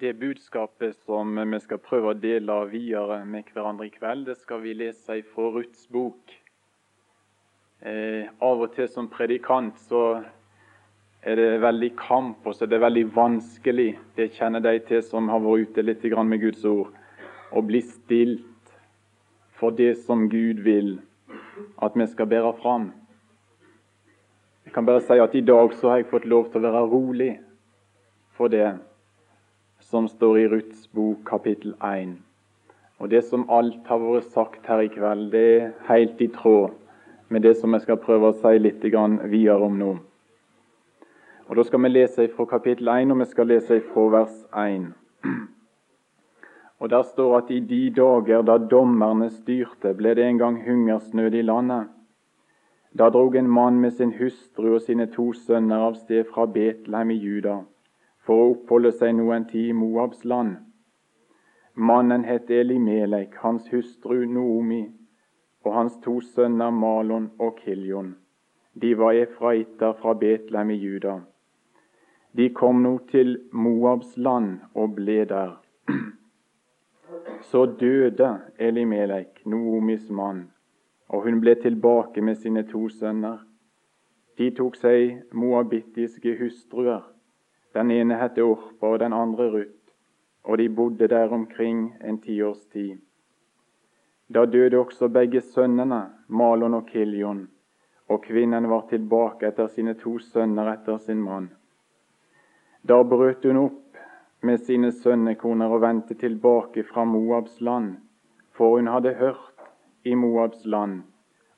Det budskapet som vi skal prøve å dele videre med hverandre i kveld, det skal vi lese fra Ruths bok. Eh, av og til som predikant så er det veldig kamp, og så er det veldig vanskelig, det kjenner de til som har vært ute litt med Guds ord, å bli stilt for det som Gud vil at vi skal bære fram. Jeg kan bare si at i dag så har jeg fått lov til å være rolig for det som står i Ruths bok kapittel 1. Og Det som alt har vært sagt her i kveld, det er helt i tråd med det som jeg skal prøve å si litt videre om nå. Og Da skal vi lese fra kapittel 1, og vi skal lese fra vers 1. Og Der står at i de dager da dommerne styrte, ble det en gang hungersnød i landet. Da drog en mann med sin hustru og sine to sønner av sted fra Betlehem i Juda for å oppholde seg noen tid i Moabs land. Mannen het Elimelek, hans hustru Noomi og hans to sønner Malon og Kiljon. De var efraiter fra Betlehem i Juda. De kom nå til Moabs land og ble der. Så døde Elimelek, Noomis mann, og hun ble tilbake med sine to sønner. De tok seg moabittiske hustruer den ene het Orpa og den andre Ruth, og de bodde der omkring en tiårs tid. Da døde også begge sønnene, Malon og Kiljon, og kvinnen var tilbake etter sine to sønner etter sin mann. Da brøt hun opp med sine sønnekoner og vendte tilbake fra Moabs land, for hun hadde hørt i Moabs land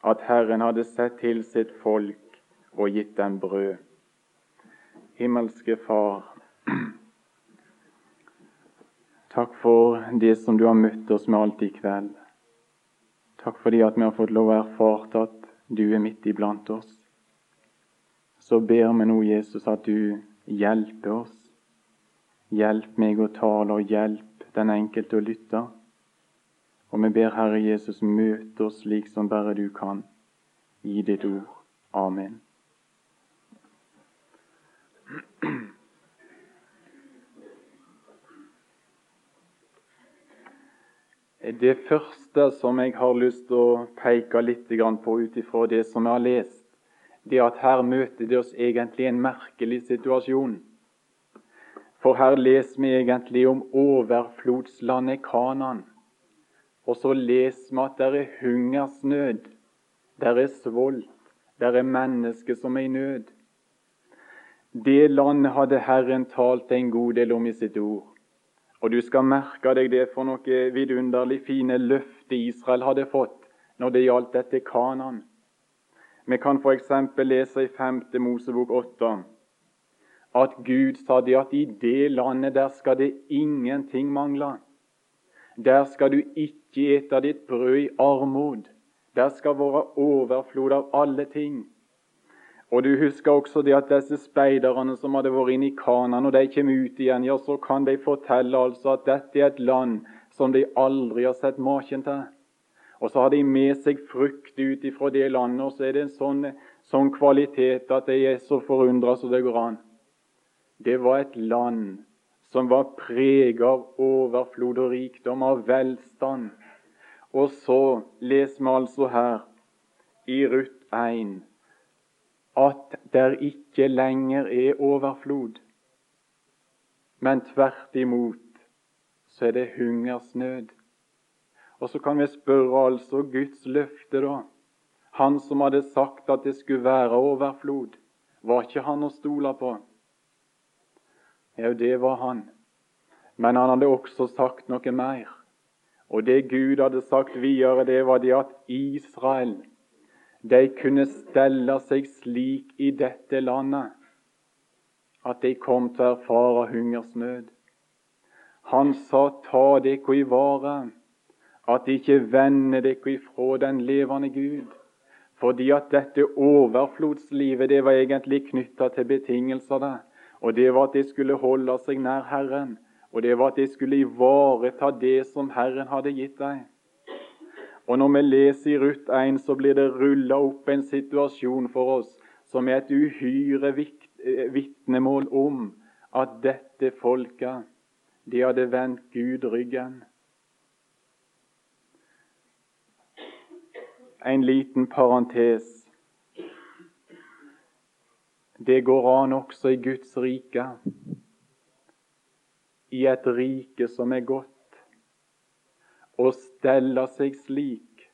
at Herren hadde sett til sitt folk og gitt dem brød. Himmelske Far, takk for det som du har møtt oss med alt i kveld. Takk fordi at vi har fått lov å erfare at du er midt iblant oss. Så ber vi nå, Jesus, at du hjelper oss. Hjelp meg å tale, og hjelp den enkelte å lytte. Og vi ber Herre Jesus møte oss slik som bare du kan, i ditt ord. Amen. Det første som jeg har lyst til å peke litt på ut ifra det som jeg har lest, det er at her møter det oss egentlig en merkelig situasjon. For her leser vi egentlig om overflodslandet Kanan. Og så leser vi at det er hungersnød, det er svolt, det er mennesker som er i nød. Det landet hadde Herren talt en god del om i sitt ord. Og du skal merke deg det for noe vidunderlig fine løfte Israel hadde fått når det gjaldt dette Kanan. Vi kan f.eks. lese i 5. Mosebok 8 at Gud sa det at i det landet der skal det ingenting mangle. Der skal du ikke ete ditt brød i armod. Der skal være overflod av alle ting. Og Du husker også det at disse speiderne som hadde vært inne i Kana, når de kommer ut igjen, ja, så kan de fortelle altså at dette er et land som de aldri har sett maken til. Og så har de med seg frukt ut ifra det landet, og så er det en sånn, sånn kvalitet at de er så forundra som det går an. Det var et land som var preget av overflod og rikdom, av velstand. Og så leser vi altså her i Ruth 1 at det ikke lenger er overflod, men tvert imot så er det hungersnød. Og så kan vi spørre altså Guds løfte, da. Han som hadde sagt at det skulle være overflod, var ikke han å stole på? Jo, det var han. Men han hadde også sagt noe mer. Og det Gud hadde sagt videre, det var det at Israel de kunne stelle seg slik i dette landet at de kom til å erfare hungersnød. Han sa, ta dere i vare, at de ikke vender dere ifra den levende Gud. Fordi at dette overflodslivet det var egentlig knytta til betingelsene. Og det var at de skulle holde seg nær Herren. Og det var at de skulle ivareta det som Herren hadde gitt dem. Og Når vi leser i Ruth 1, så blir det rulla opp en situasjon for oss som er et uhyre eh, vitnemål om at dette folket De hadde vendt Gud ryggen. En liten parentes. Det går an også i Guds rike, i et rike som er godt, å stelle seg slik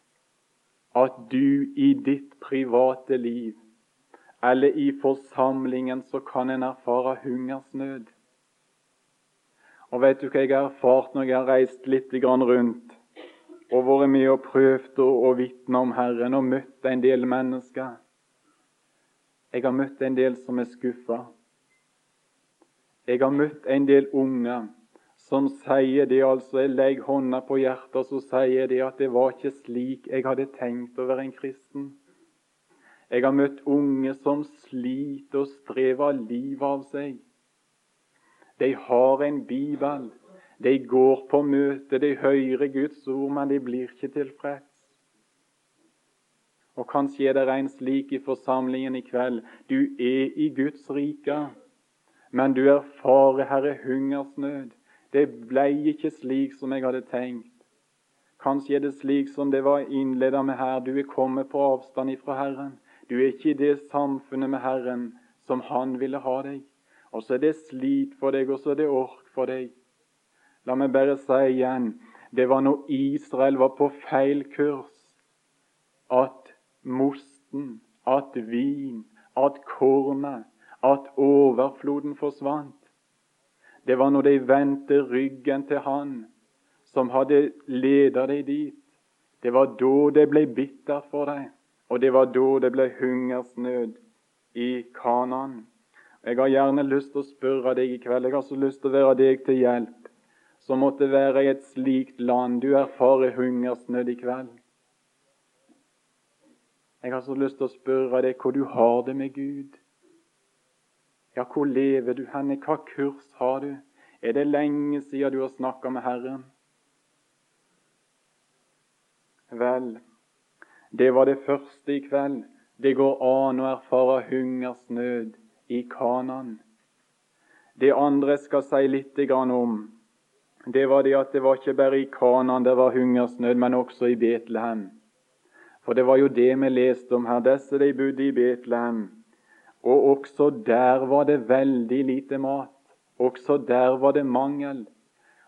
at du i ditt private liv eller i forsamlingen så kan en erfare hungersnød. Og vet du hva jeg har erfart når jeg har reist litt rundt og vært med og prøvd å vitne om Herren og møtt en del mennesker? Jeg har møtt en del som er skuffa. Jeg har møtt en del unger som sier det altså Jeg legger hånda på hjertet og så sier de at det var ikke slik jeg hadde tenkt å være en kristen. Jeg har møtt unge som sliter og strever livet av seg. De har en bibel. De går på møte, de hører Guds ord, men de blir ikke tilfreds. Og Kanskje er det en slik i forsamlingen i kveld. Du er i Guds rike, men du erfarer Herre hungersnød. Det ble ikke slik som jeg hadde tenkt. Kanskje er det slik som det var innleda med her. Du er kommet på avstand ifra Herren. Du er ikke i det samfunnet med Herren som Han ville ha deg. Og så er det slit for deg, og så er det ork for deg. La meg bare si igjen det var når Israel var på feil kurs, at mosten, at vin, at kornet, at overfloden forsvant. Det var når de vendte ryggen til Han som hadde ledet deg dit. Det var da det ble bittert for deg, og det var da det ble hungersnød i Kanan. Jeg har gjerne lyst til å spørre deg i kveld. Jeg har så lyst til å være deg til hjelp. Som måtte være i et slikt land. Du erfarer hungersnød i kveld. Jeg har så lyst til å spørre deg hvor du har det med Gud. Ja, hvor lever du henne? Hva kurs har du? Er det lenge siden du har snakka med Herren? Vel, det var det første i kveld. Det går an å erfare hungersnød i Kanan. Det andre skal si litt om, det var det at det var ikke bare i Kanan det var hungersnød, men også i Betlehem. For det var jo det vi leste om her. Disse de bodde i Betlehem. Og også der var det veldig lite mat. Også der var det mangel.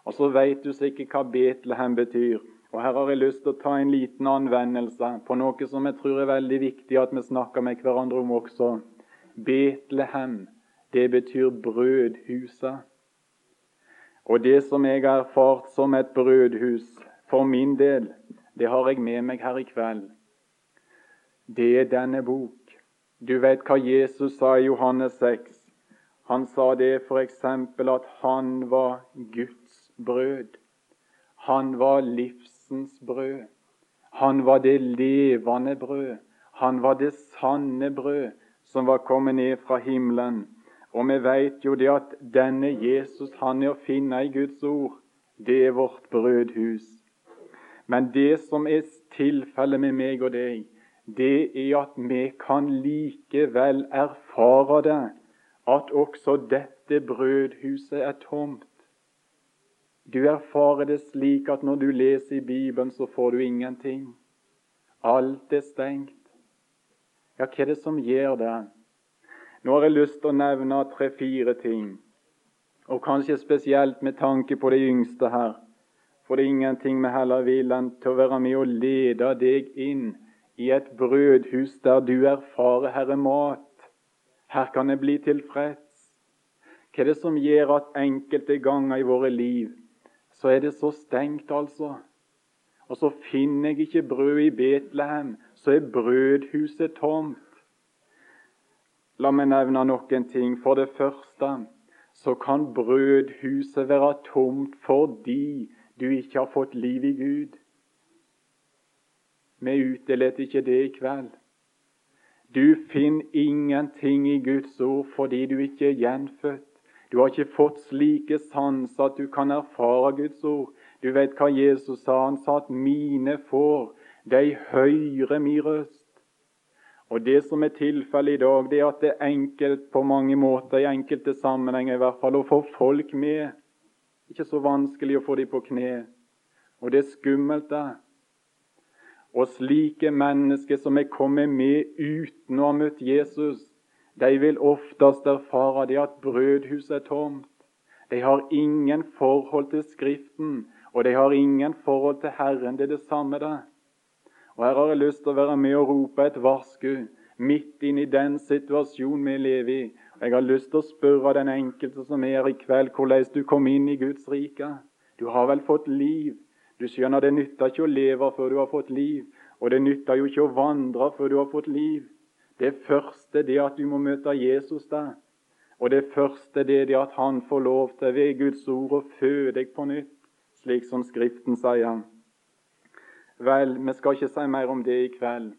Og så veit du sikkert hva Betlehem betyr. Og Her har jeg lyst til å ta en liten anvendelse på noe som jeg tror er veldig viktig at vi snakker med hverandre om også. Betlehem, det betyr brødhuset. Og det som jeg har erfart som et brødhus for min del, det har jeg med meg her i kveld. Det er denne bok. Du vet hva Jesus sa i Johannes 6. Han sa det f.eks. at han var Guds brød. Han var livsens brød. Han var det levende brød. Han var det sanne brød som var kommet ned fra himmelen. Og vi vet jo det at denne Jesus han er å finne i Guds ord. Det er vårt brødhus. Men det som er tilfellet med meg og deg, det er at vi kan likevel erfare det, at også dette brødhuset er tomt. Du erfarer det slik at når du leser i Bibelen, så får du ingenting. Alt er stengt. Ja, hva er det som gjør det? Nå har jeg lyst til å nevne tre-fire ting, og kanskje spesielt med tanke på de yngste her. For det er ingenting vi heller vil enn til å være med og lede deg inn i et brødhus der du erfarer Herre mat. Her kan jeg bli tilfreds. Hva er det som gjør at enkelte ganger i våre liv så er det så stengt, altså? Og så finner jeg ikke brød i Betlehem, så er brødhuset tomt. La meg nevne noen ting. For det første så kan brødhuset være tomt fordi du ikke har fått liv i Gud. Vi utdeler ikke det i kveld. Du finner ingenting i Guds ord fordi du ikke er gjenfødt. Du har ikke fått slike sanser at du kan erfare Guds ord. Du vet hva Jesus sa? Han sa at 'mine får, de hører min røst'. Og Det som er tilfellet i dag, det er at det er enkelt på mange måter, i enkelte sammenhenger i hvert fall, å få folk med. Ikke så vanskelig å få dem på kne. Og det er skummelt, det. Og slike mennesker som er kommet med uten å ha møtt Jesus, de vil oftest erfare det at brødhuset er tomt. De har ingen forhold til Skriften, og de har ingen forhold til Herren. Det er det samme, det. Og Her har jeg lyst til å være med og rope et varsku midt inn i den situasjonen vi lever i. Jeg har lyst til å spørre den enkelte som er her i kveld, hvordan du kom inn i Guds rike. Du har vel fått liv? Du skjønner, det nytter ikke å leve før du har fått liv. Og det nytter jo ikke å vandre før du har fått liv. Det første det at du må møte Jesus der. Og det første det er at han får lov til ved Guds ord å føde deg på nytt, slik som Skriften sier. Vel, vi skal ikke si mer om det i kveld.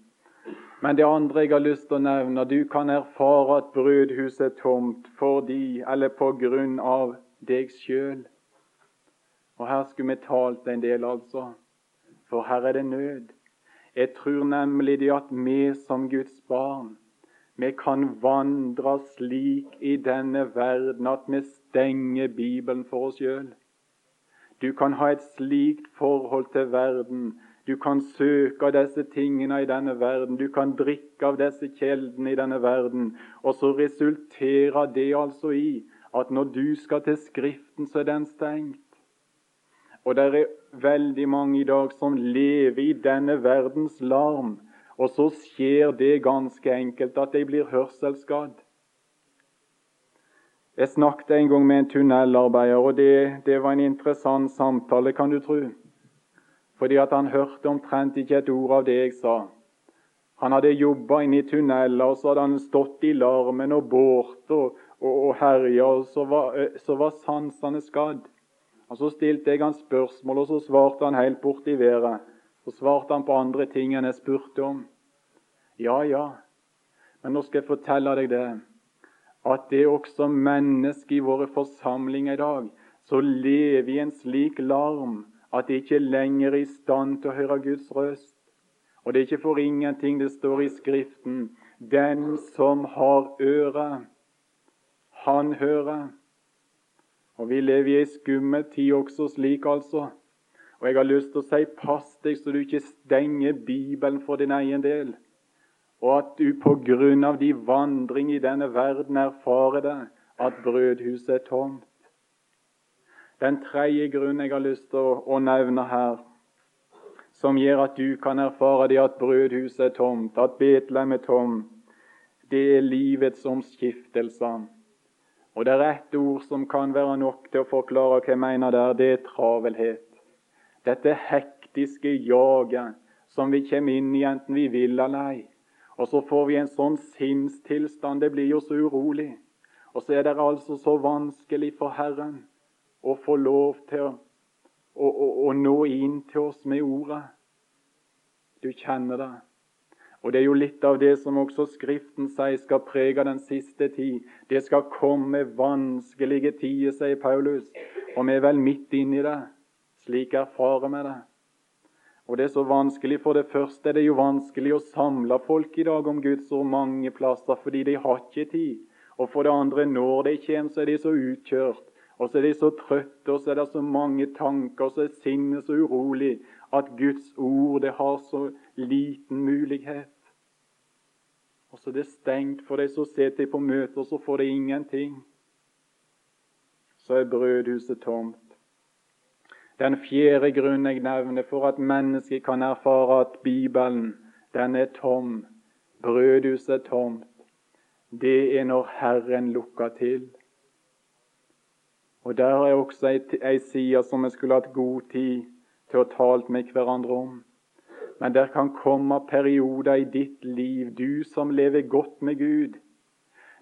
Men det andre jeg har lyst til å nevne, du kan erfare at brødhuset er tomt fordi, eller på grunn av, deg sjøl. Og her skulle vi talt en del, altså. For her er det nød. Jeg tror nemlig det at vi som Guds barn, vi kan vandre slik i denne verden at vi stenger Bibelen for oss sjøl. Du kan ha et slikt forhold til verden du kan søke av disse tingene i denne verden. Du kan drikke av disse kjeldene i denne verden. Og så resulterer det altså i at når du skal til Skriften, så er den stengt. Og det er veldig mange i dag som lever i denne verdens larm. Og så skjer det ganske enkelt at de blir hørselsskadd. Jeg snakket en gang med en tunnelarbeider, og det, det var en interessant samtale, kan du tro fordi at han hørte omtrent ikke et ord av det jeg sa. Han hadde jobba inne i tunneler, og så hadde han stått i larmen og båret og, og, og herja, og så var, så var sansene skadd. Og Så stilte jeg han spørsmål, og så svarte han helt borti været. Så svarte han på andre ting enn jeg spurte om. Ja, ja, men nå skal jeg fortelle deg det, at det er også mennesker i våre forsamlinger i dag som lever i en slik larm at de ikke lenger er i stand til å høre Guds røst. Og det er ikke for ingenting det står i Skriften Den som har øre, han hører. Og Vi lever i ei skummel tid også slik, altså. Og jeg har lyst til å si pass deg så du ikke stenger Bibelen for din egen del, og at du på grunn av de vandring i denne verden erfarer det at brødhuset er tomt. Den tredje grunnen jeg har lyst til å, nevne her, som gjør at du kan erfare det at brødhuset er tomt, at Betlehem er tom, det er livets omskiftelser. Og det er ett ord som kan være nok til å forklare hva jeg mener der. Det er travelhet. Dette hektiske jaget som vi kommer inn i enten vi vil eller ei. Og så får vi en sånn sinnstilstand. Det blir jo så urolig. Og så er det altså så vanskelig for Herren å få lov til å, å, å, å nå inn til oss med ordet. Du kjenner det. Og Det er jo litt av det som også Skriften sier skal prege den siste tid. Det skal komme vanskelige tider, sier Paulus. Og vi er vel midt inni det. Slik erfarer vi det. Og det er så vanskelig. For det første er det jo vanskelig å samle folk i dag om Guds ord mange plasser, fordi de har ikke tid. Og for det andre, når de kommer, så er de så utkjørt og så er de så trøtte, og så er det så mange tanker, og så er sinnet så urolig at Guds ord det har så liten mulighet. Og så er det stengt for de som sitter på møter, så får de ingenting. Så er brødhuset tomt. Den fjerde grunnen jeg nevner for at mennesket kan erfare at Bibelen den er tom, brødhuset er tomt, det er når Herren lukker til. Og Der er også ei, side som vi skulle hatt god tid til å tale med hverandre om. Men der kan komme perioder i ditt liv, du som lever godt med Gud,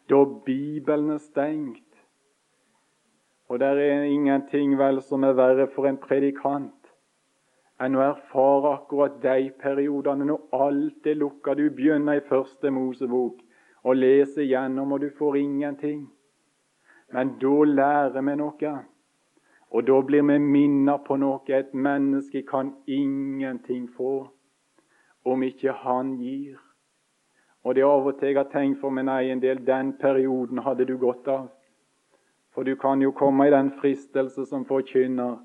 da Bibelen er stengt. Og der er ingenting vel som er verre for en predikant enn å erfare akkurat de periodene når alt er lukka. Du begynner i første Mosebok og leser gjennom, og du får ingenting. Men da lærer vi noe. Og da blir vi minnet på noe. Et menneske kan ingenting få om ikke han gir. Og det er av og til jeg har tenkt for min egen del den perioden hadde du godt av. For du kan jo komme i den fristelse som forkynner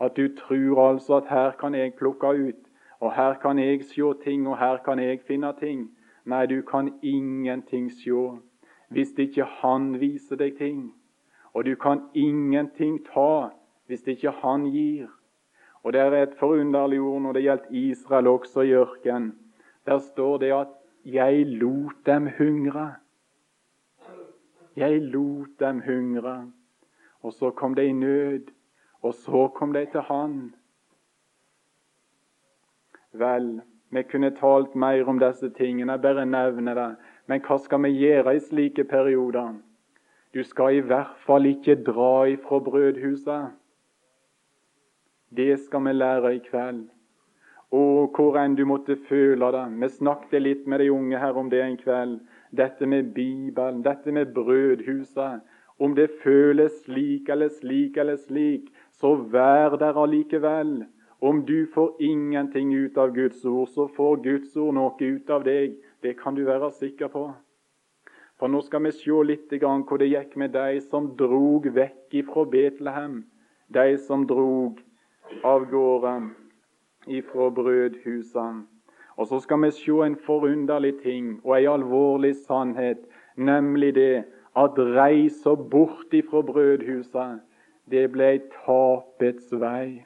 at du tror altså at her kan jeg plukke ut, og her kan jeg se ting, og her kan jeg finne ting. Nei, du kan ingenting se hvis ikke Han viser deg ting. Og du kan ingenting ta hvis ikke Han gir. Og Det er et forunderlig ord når det gjelder Israel også i ørkenen. Der står det at 'jeg lot dem hungre'. Jeg lot dem hungre. Og så kom de i nød, og så kom de til Han. Vel, vi kunne talt mer om disse tingene, jeg bare nevner det. Men hva skal vi gjøre i slike perioder? Du skal i hvert fall ikke dra ifra brødhuset. Det skal vi lære i kveld. Og hvor enn du måtte føle det. Vi snakket litt med de unge her om det en kveld. Dette med Bibelen, dette med brødhuset. Om det føles slik eller slik eller slik, så vær der allikevel. Om du får ingenting ut av Guds ord, så får Guds ord noe ut av deg. Det kan du være sikker på. For nå skal vi se litt hvor det gikk med de som drog vekk ifra Betlehem. De som drog av gårde ifra brødhusene. Og så skal vi se en forunderlig ting og en alvorlig sannhet, nemlig det at reisa bort ifra brødhuset, det ble tapets vei.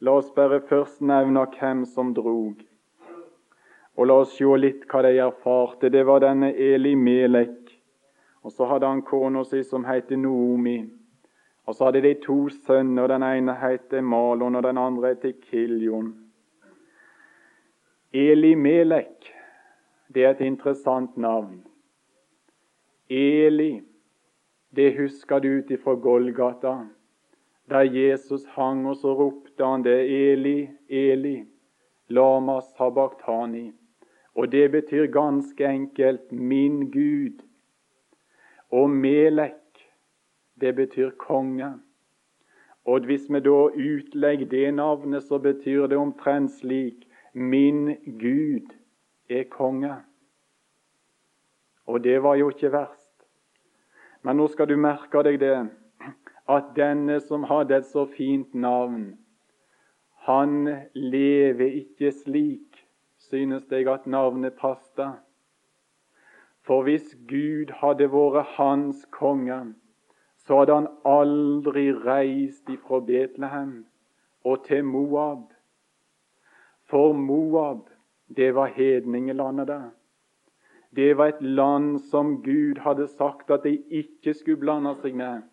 La oss bare først nevne hvem som drog. Og la oss se litt hva de erfarte. Det var denne Eli Melek. Og så hadde han kona si som heter Noomi. Og så hadde de to sønner. Den ene heter Malon, og den andre heter Kiljon. Eli Melek det er et interessant navn. Eli, det husker du ut ifra Golgata. Der Jesus hang, og så ropte han det Eli, Eli, lama sabachthani. Og det betyr ganske enkelt 'min Gud'. Og Melek, det betyr konge. Og hvis vi da utlegger det navnet, så betyr det omtrent slik 'min Gud' er konge. Og det var jo ikke verst. Men nå skal du merke deg det at denne som hadde et så fint navn, han lever ikke slik, synes jeg at navnet passet. For hvis Gud hadde vært hans konge, så hadde han aldri reist ifra Betlehem og til Moab. For Moab det var hedningelandet der. Det var et land som Gud hadde sagt at de ikke skulle blande seg med.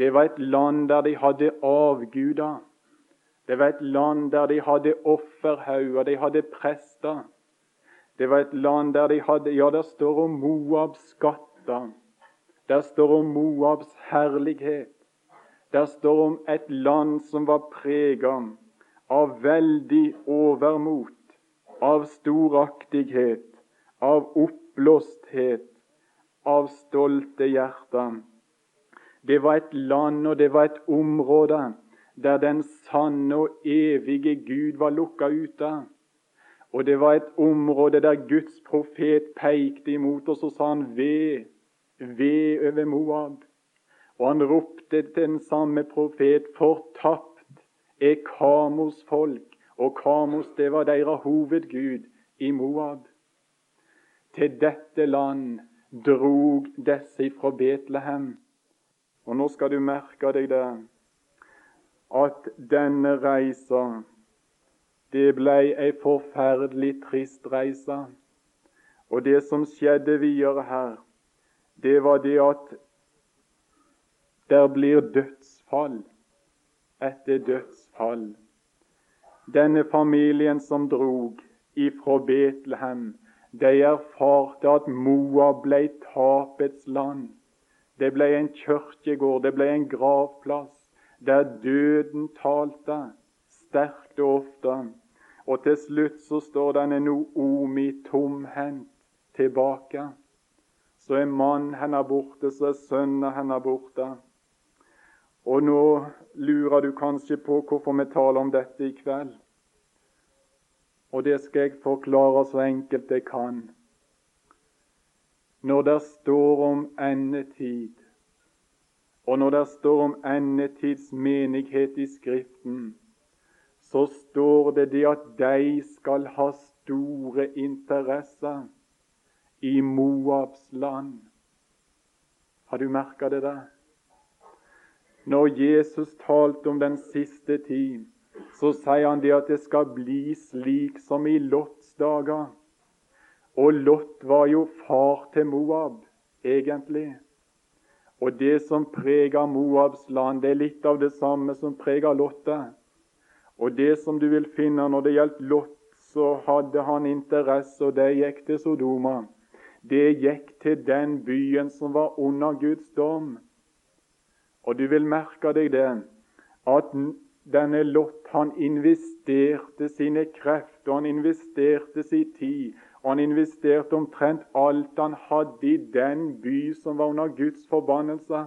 Det var et land der de hadde avguder. Det var et land der de hadde offerhauger, de hadde prester. Det var et land der de hadde Ja, der står om Moabs skatter. Der står om Moabs herlighet. Der står om et land som var prega av veldig overmot av storaktighet, av oppblåsthet, av stolte hjerter. Det var et land og det var et område der den sanne og evige Gud var lukka ute. Og det var et område der Guds profet pekte imot oss og sa han ved, ved over Moab. Og han ropte til den samme profet, fortapt er Kamos folk og Kamos, det var deres hovedgud i Moab. Til dette land drog disse fra Betlehem. Og nå skal du merke deg det, at denne reisa, det ble ei forferdelig trist reise. Og det som skjedde videre her, det var det at der blir dødsfall etter dødsfall. Denne familien som drog ifra Betlehem, de erfarte at Moab ble tapets land. Det ble en kirkegård, det ble en gravplass, der døden talte sterkt og ofte. Og til slutt så står denne Noomi tomhendt tilbake. Så er mannen hennes borte, så er sønnen hennes borte. Og nå lurer du kanskje på hvorfor vi taler om dette i kveld. Og det skal jeg forklare så enkelt jeg kan. når det står om endetid, og når det står om endetids menighet i Skriften, så står det det at de skal ha store interesser i Moabs land. Har du merka det der? Når Jesus talte om den siste tid, så sier han det at det skal bli slik som i Lots dager. Og Lot var jo far til Moab, egentlig. Og det som preger Moabs land, det er litt av det samme som preger Lotte. Og det som du vil finne når det gjaldt Lot, så hadde han interesse, og det gikk til Sodoma. Det gikk til den byen som var under Guds dom. Og du vil merke deg det, at denne Lot han investerte sine krefter, han investerte sin tid, og han investerte omtrent alt han hadde i den by som var under Guds forbannelse.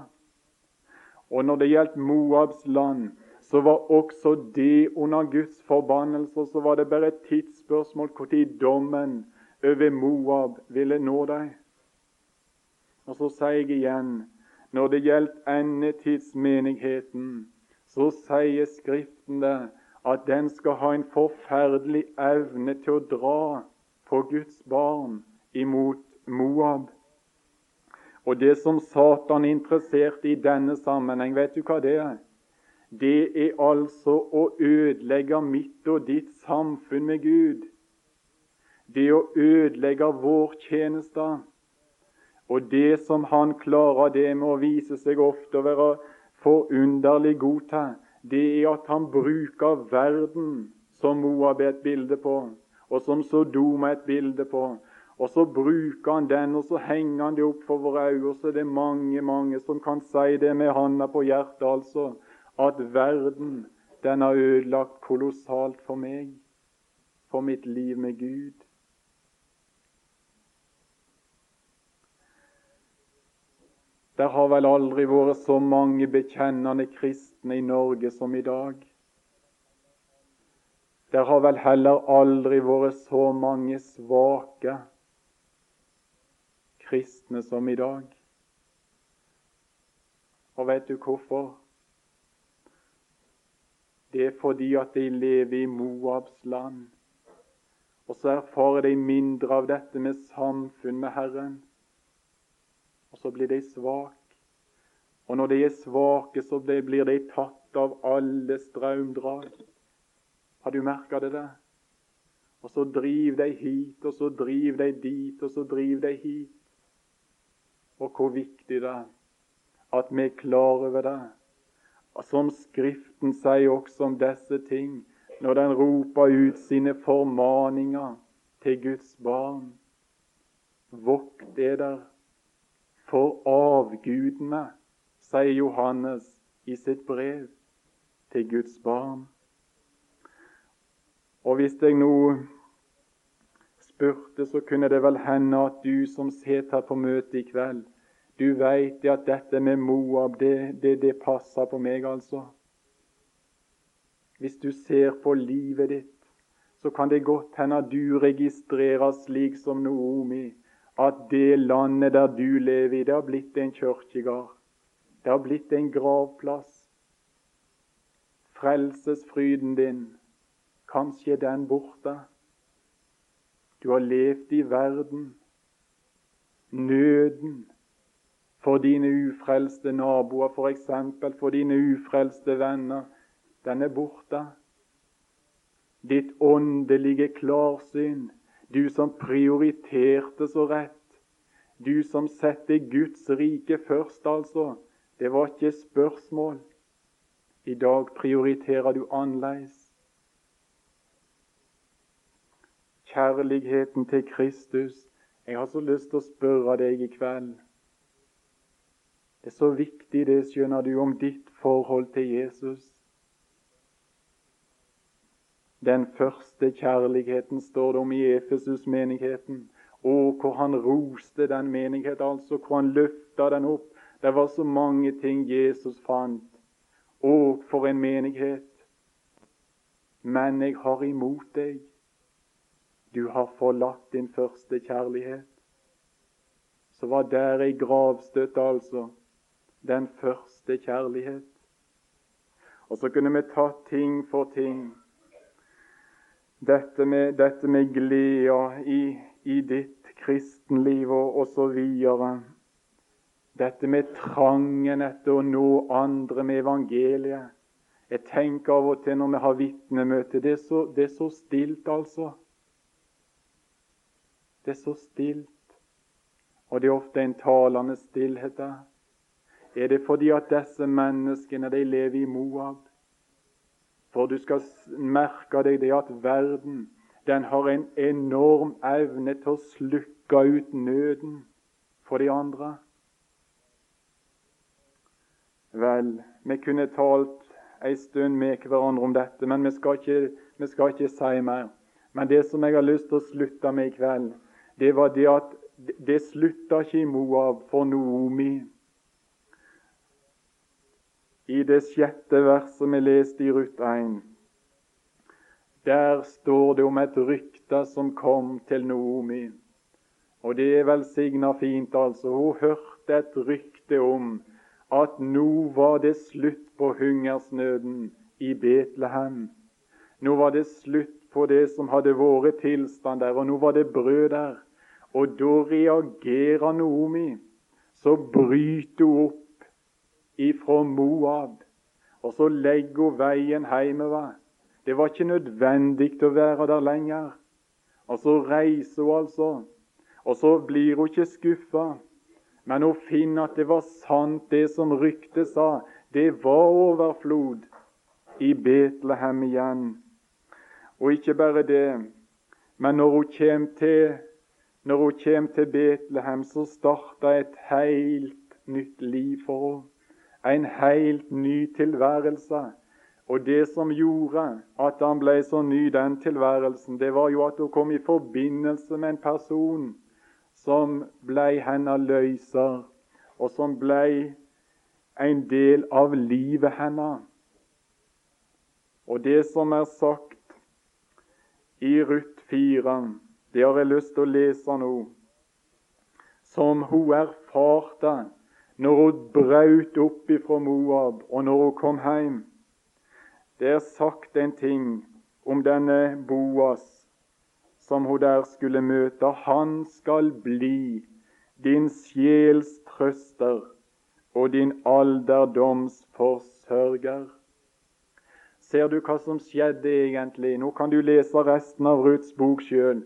Og når det gjaldt Moabs land, så var også det under Guds forbannelse. Så var det bare et tidsspørsmål når dommen over Moab ville nå deg. Og så sier jeg igjen når det gjelder endetidsmenigheten, så sier Skriften det at den skal ha en forferdelig evne til å dra på Guds barn imot Moab. Og det som Satan er interessert i denne sammenheng, vet du hva det er? Det er altså å ødelegge mitt og ditt samfunn med Gud. Det å ødelegge vår tjeneste. Og det som han klarer, det med å vise seg ofte å være forunderlig god til, det er at han bruker verden som Moab er et bilde på, og som Sodoma er et bilde på. Og så bruker han den, og så henger han det opp for våre øyne. Så er det mange, mange som kan si det med handa på hjertet, altså, at verden den har ødelagt kolossalt for meg, for mitt liv med Gud. Det har vel aldri vært så mange bekjennende kristne i Norge som i dag. Det har vel heller aldri vært så mange svake kristne som i dag. Og vet du hvorfor? Det er fordi at de lever i Moabs land. Og så erfarer de mindre av dette med samfunn med Herren og så blir de svake. Og når de er svake, så blir de tatt av alle strømdrag. Har du merka det der? Og så driver de hit, og så driver de dit, og så driver de hit. Og hvor viktig det er at vi er klar over det. Og som Skriften sier også om disse ting, når den roper ut sine formaninger til Guds barn. Vokt eder for avgudene, sier Johannes i sitt brev til Guds barn. Og hvis jeg nå spurte, så kunne det vel hende at du som sitter på møtet i kveld, du veit at dette med Moab, det, det, det passer på meg, altså. Hvis du ser på livet ditt, så kan det godt hende at du registrerer slik som Noomi at det landet der du lever i, det har blitt en kirkegård. Det har blitt en gravplass. Frelsesfryden din, kanskje den borte. Du har levd i verden. Nøden for dine ufrelste naboer, f.eks. For, for dine ufrelste venner, den er borte. Ditt åndelige klarsyn du som prioriterte så rett. Du som setter Guds rike først, altså. Det var ikke spørsmål. I dag prioriterer du annerledes. Kjærligheten til Kristus. Jeg har så lyst til å spørre deg i kveld. Det er så viktig, det skjønner du, om ditt forhold til Jesus. Den første kjærligheten står det om i Efesus-menigheten. Og hvor han roste den menighet, altså hvor han løfta den opp. Det var så mange ting Jesus fant. Og for en menighet! Men jeg har imot deg. Du har forlatt din første kjærlighet. så var der ei gravstøtte, altså. Den første kjærlighet. Og så kunne vi ta ting for ting. Dette med, dette med gleda i, i, ditt kristenliv og, så videre. Dette med trangen etter å nå andre med evangeliet. Jeg tenker av og til når vi har vitnemøte, det, det, er så stilt, altså. Det er så stilt. Og det er ofte en talende stillhet der. Er det fordi at disse menneskene de lever i Moab? For du skal merke deg det at verden den har en enorm evne til å slukke ut nøden for de andre. Vel, vi kunne talt en stund med hverandre om dette, men vi skal, ikke, vi skal ikke si mer. Men det som jeg har lyst til å slutte med i kveld, det var det at det slutta ikke i Moab for Noomi. I det sjette verset vi leste i Ruth 1, der står det om et rykte som kom til Noomi. Og det er velsigna fint, altså. Hun hørte et rykte om at nå var det slutt på hungersnøden i Betlehem. Nå var det slutt på det som hadde vært tilstand der, og nå var det brød der. Og da reagerer Noomi. Så bryter hun opp ifra Moab, og så legger hun veien hjemover. Det var ikke nødvendig å være der lenger. Og så reiser hun altså, og så blir hun ikke skuffa. Men hun finner at det var sant, det som ryktet sa. Det var overflod i Betlehem igjen. Og ikke bare det, men når hun kommer til, når hun kommer til Betlehem, så starter et helt nytt liv for henne. En helt ny tilværelse. Og det som gjorde at han ble så ny, den tilværelsen, det var jo at hun kom i forbindelse med en person som ble hennes løser, og som ble en del av livet hennes. Og det som er sagt i Ruth 4, det har jeg lyst til å lese nå, som hun erfarte når hun brøt opp ifra Moab, og når hun kom hjem. Det er sagt en ting om denne Boas som hun der skulle møte. Han skal bli din sjels trøster og din alderdoms forsørger. Ser du hva som skjedde egentlig? Nå kan du lese resten av Ruths bok sjøl.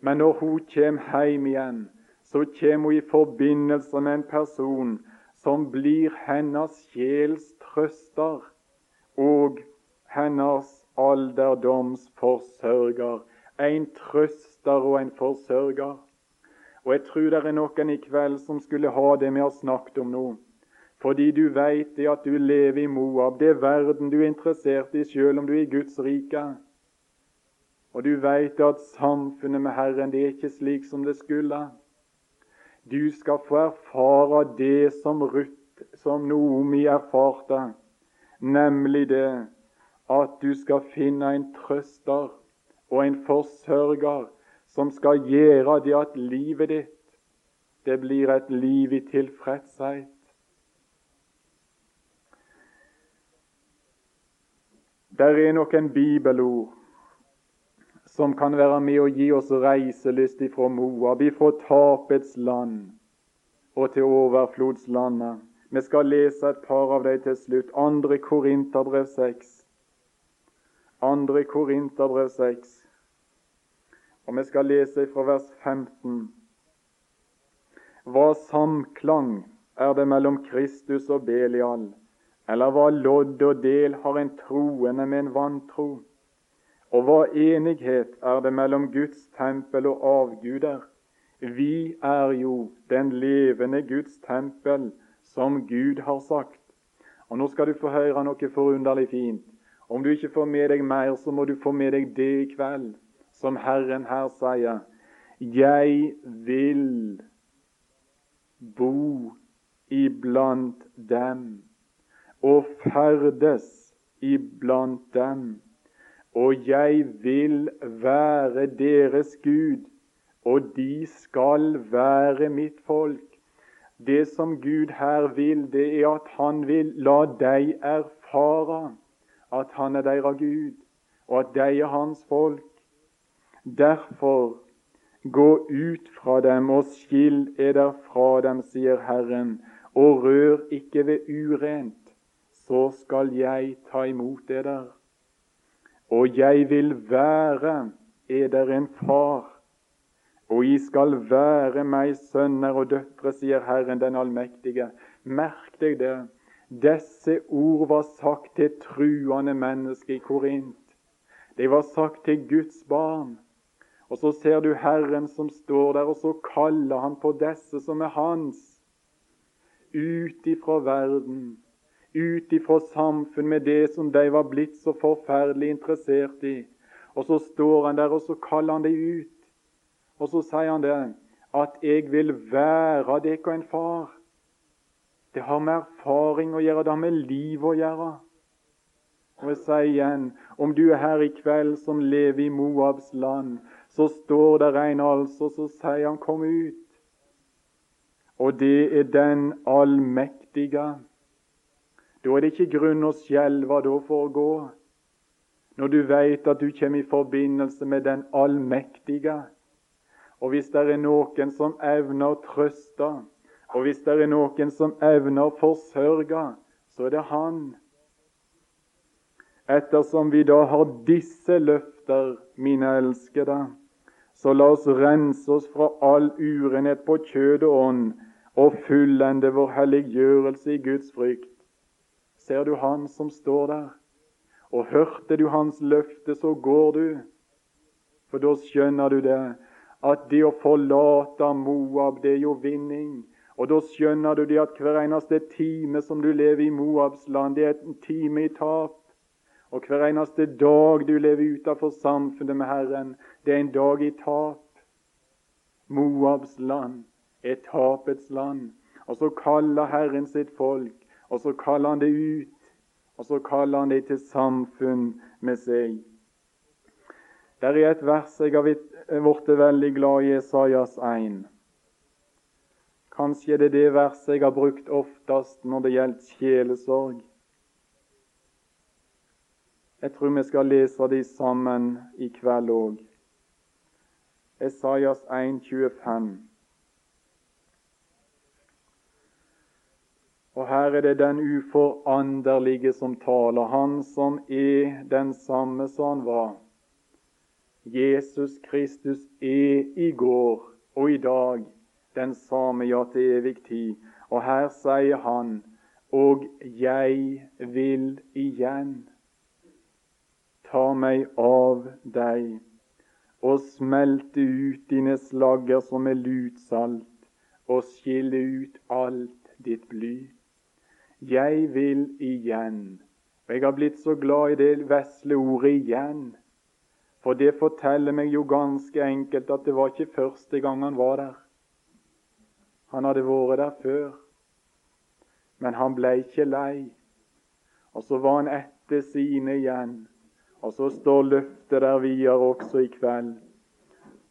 Men når hun kommer hjem igjen, så kommer hun i forbindelse med en person som blir hennes sjels trøster og hennes alderdoms forsørger en trøster og en forsørger. Og jeg tror det er noen i kveld som skulle ha det vi har snakket om nå. Fordi du veit at du lever i Moab. Det er verden du er interessert i, sjøl om du er i Guds rike. Og du veit at samfunnet med Herren det er ikke slik som det skulle. Du skal få erfare det som Ruth, som Noomi erfarte, nemlig det at du skal finne en trøster og en forsørger som skal gjøre det at livet ditt det blir et liv i tilfredshet. Der er noen bibelord som kan være med å gi oss reiselyst ifra Moab, ifra tapets land og til overflodslandet. Vi skal lese et par av dem til slutt. Andre Korinterbrev 6. Andre Korinterbrev 6. Og vi skal lese fra vers 15. Hva samklang er det mellom Kristus og Belial? Eller hva lodd og del har en troende med en vantro? Og hva enighet er det mellom Guds tempel og avguder? Vi er jo den levende Guds tempel, som Gud har sagt. Og Nå skal du få høre noe forunderlig fint. Om du ikke får med deg mer, så må du få med deg det i kveld som Herren her sier. Jeg vil bo iblant dem og ferdes iblant dem. Og jeg vil være deres Gud, og de skal være mitt folk. Det som Gud her vil, det er at han vil la deg erfare at han er deres Gud, og at de er hans folk. Derfor gå ut fra dem og skill eder fra dem, sier Herren, og rør ikke ved urent, så skal jeg ta imot eder. Og jeg vil være eder en far, og I skal være meg sønner og døtre, sier Herren den allmektige. Merk deg det. Disse ord var sagt til truende mennesker i Korint. De var sagt til Guds barn. Og så ser du Herren som står der, og så kaller han på disse som er hans. Ut ifra verden, ut ifra samfunn med det som de var blitt så forferdelig interessert i. Og så står han der, og så kaller han dem ut. Og så sier han det at 'jeg vil være dere en far'. Det har med erfaring å gjøre, det har med liv å gjøre. Og jeg sier igjen, om du er her i kveld som lever i Moabs land, så står det en altså, så sier han 'kom ut'. Og det er den allmektige. Da er det ikke grunn å skjelve da for å gå. Når du veit at du kommer i forbindelse med den allmektige. Og hvis det er noen som evner å trøste, og hvis det er noen som evner å forsørge, så er det Han. Ettersom vi da har disse løfter, mine elskede, så la oss rense oss fra all urenhet på kjød og ånd og fullende vår helliggjørelse i Guds frykt. Ser du Han som står der? Og hørte du Hans løfte, så går du. For da skjønner du det at det å forlate Moab, det er jo vinning. Og da skjønner du det at hver eneste time som du lever i Moabs land, det er en time i tap. Og hver eneste dag du lever utenfor samfunnet med Herren, det er en dag i tap. Moabs land er tapets land. Og så kaller Herren sitt folk, og så kaller han det ut. Og så kaller han det til samfunn med seg. Der er et vers jeg har blitt veldig glad i, Jesajas 1. Kanskje det er det verset jeg har brukt oftest når det gjelder sjelesorg. Jeg tror vi skal lese de sammen i kveld òg. Esaias 1,25. Og her er det den uforanderlige som taler, han som er den samme som han var Jesus Kristus er i går og i dag den samme ja til evig tid. Og her sier han og jeg vil igjen ta meg av deg og smelte ut dine slagger som er lutsalt, og skille ut alt ditt bly. Jeg vil igjen. Og jeg har blitt så glad i det vesle ordet 'igjen'. For det forteller meg jo ganske enkelt at det var ikke første gang han var der. Han hadde vært der før. Men han ble ikke lei. Og så var han etter sine igjen. Og så står løftet der videre også i kveld.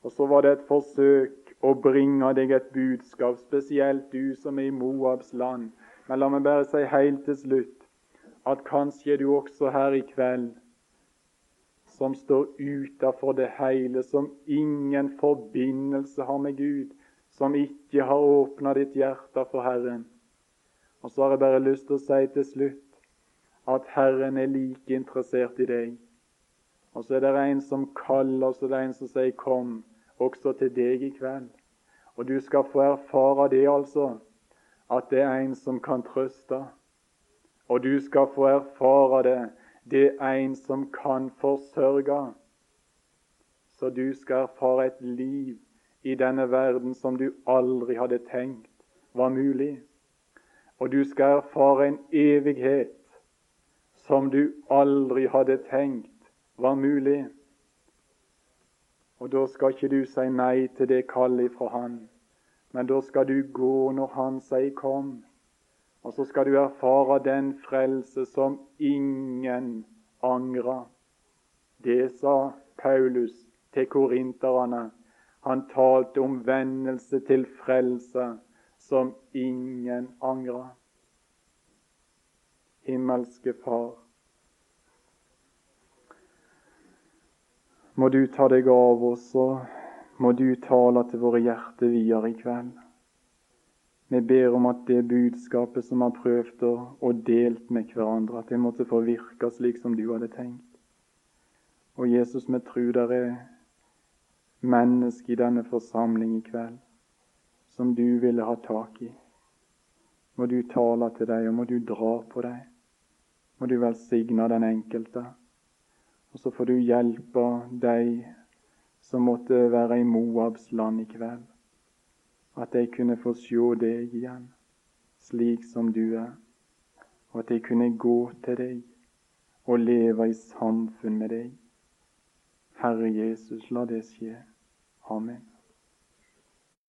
Og så var det et forsøk å bringe deg et budskap, spesielt du som er i Moabs land. Men la meg bare si helt til slutt at kanskje du også her i kveld som står utafor det hele, som ingen forbindelse har med Gud, som ikke har åpna ditt hjerte for Herren. Og så har jeg bare lyst til å si til slutt at Herren er like interessert i deg. Og så er det en som kaller, og så er det en som sier 'kom', også til deg i kveld. Og du skal få erfare det, altså, at det er en som kan trøste. Og du skal få erfare det det er en som kan forsørge. Så du skal erfare et liv i denne verden som du aldri hadde tenkt var mulig. Og du skal erfare en evighet som du aldri hadde tenkt var mulig. Og da skal ikke du si nei til det kallet fra Han, men da skal du gå når Han sier 'kom'. Og så skal du erfare den frelse som ingen angrer. Det sa Paulus til korinterne. Han talte om vendelse til frelse som ingen angrer. Himmelske Far, må du ta deg av oss, og må du tale til våre hjertevier i kveld. Vi ber om at det budskapet som har prøvd og delt med hverandre, at det måtte få virke slik som du hadde tenkt. Og Jesus, vi tror det er mennesker i denne forsamling i kveld som du ville ha tak i. Må du tale til dem, og må du dra på dem. Må du velsigne den enkelte. Og så får du hjelpe de som måtte være i Moabs land i kveld. At jeg kunne få se deg igjen, slik som du er. Og at jeg kunne gå til deg og leve i samfunn med deg. Herre Jesus, la det skje. Amen.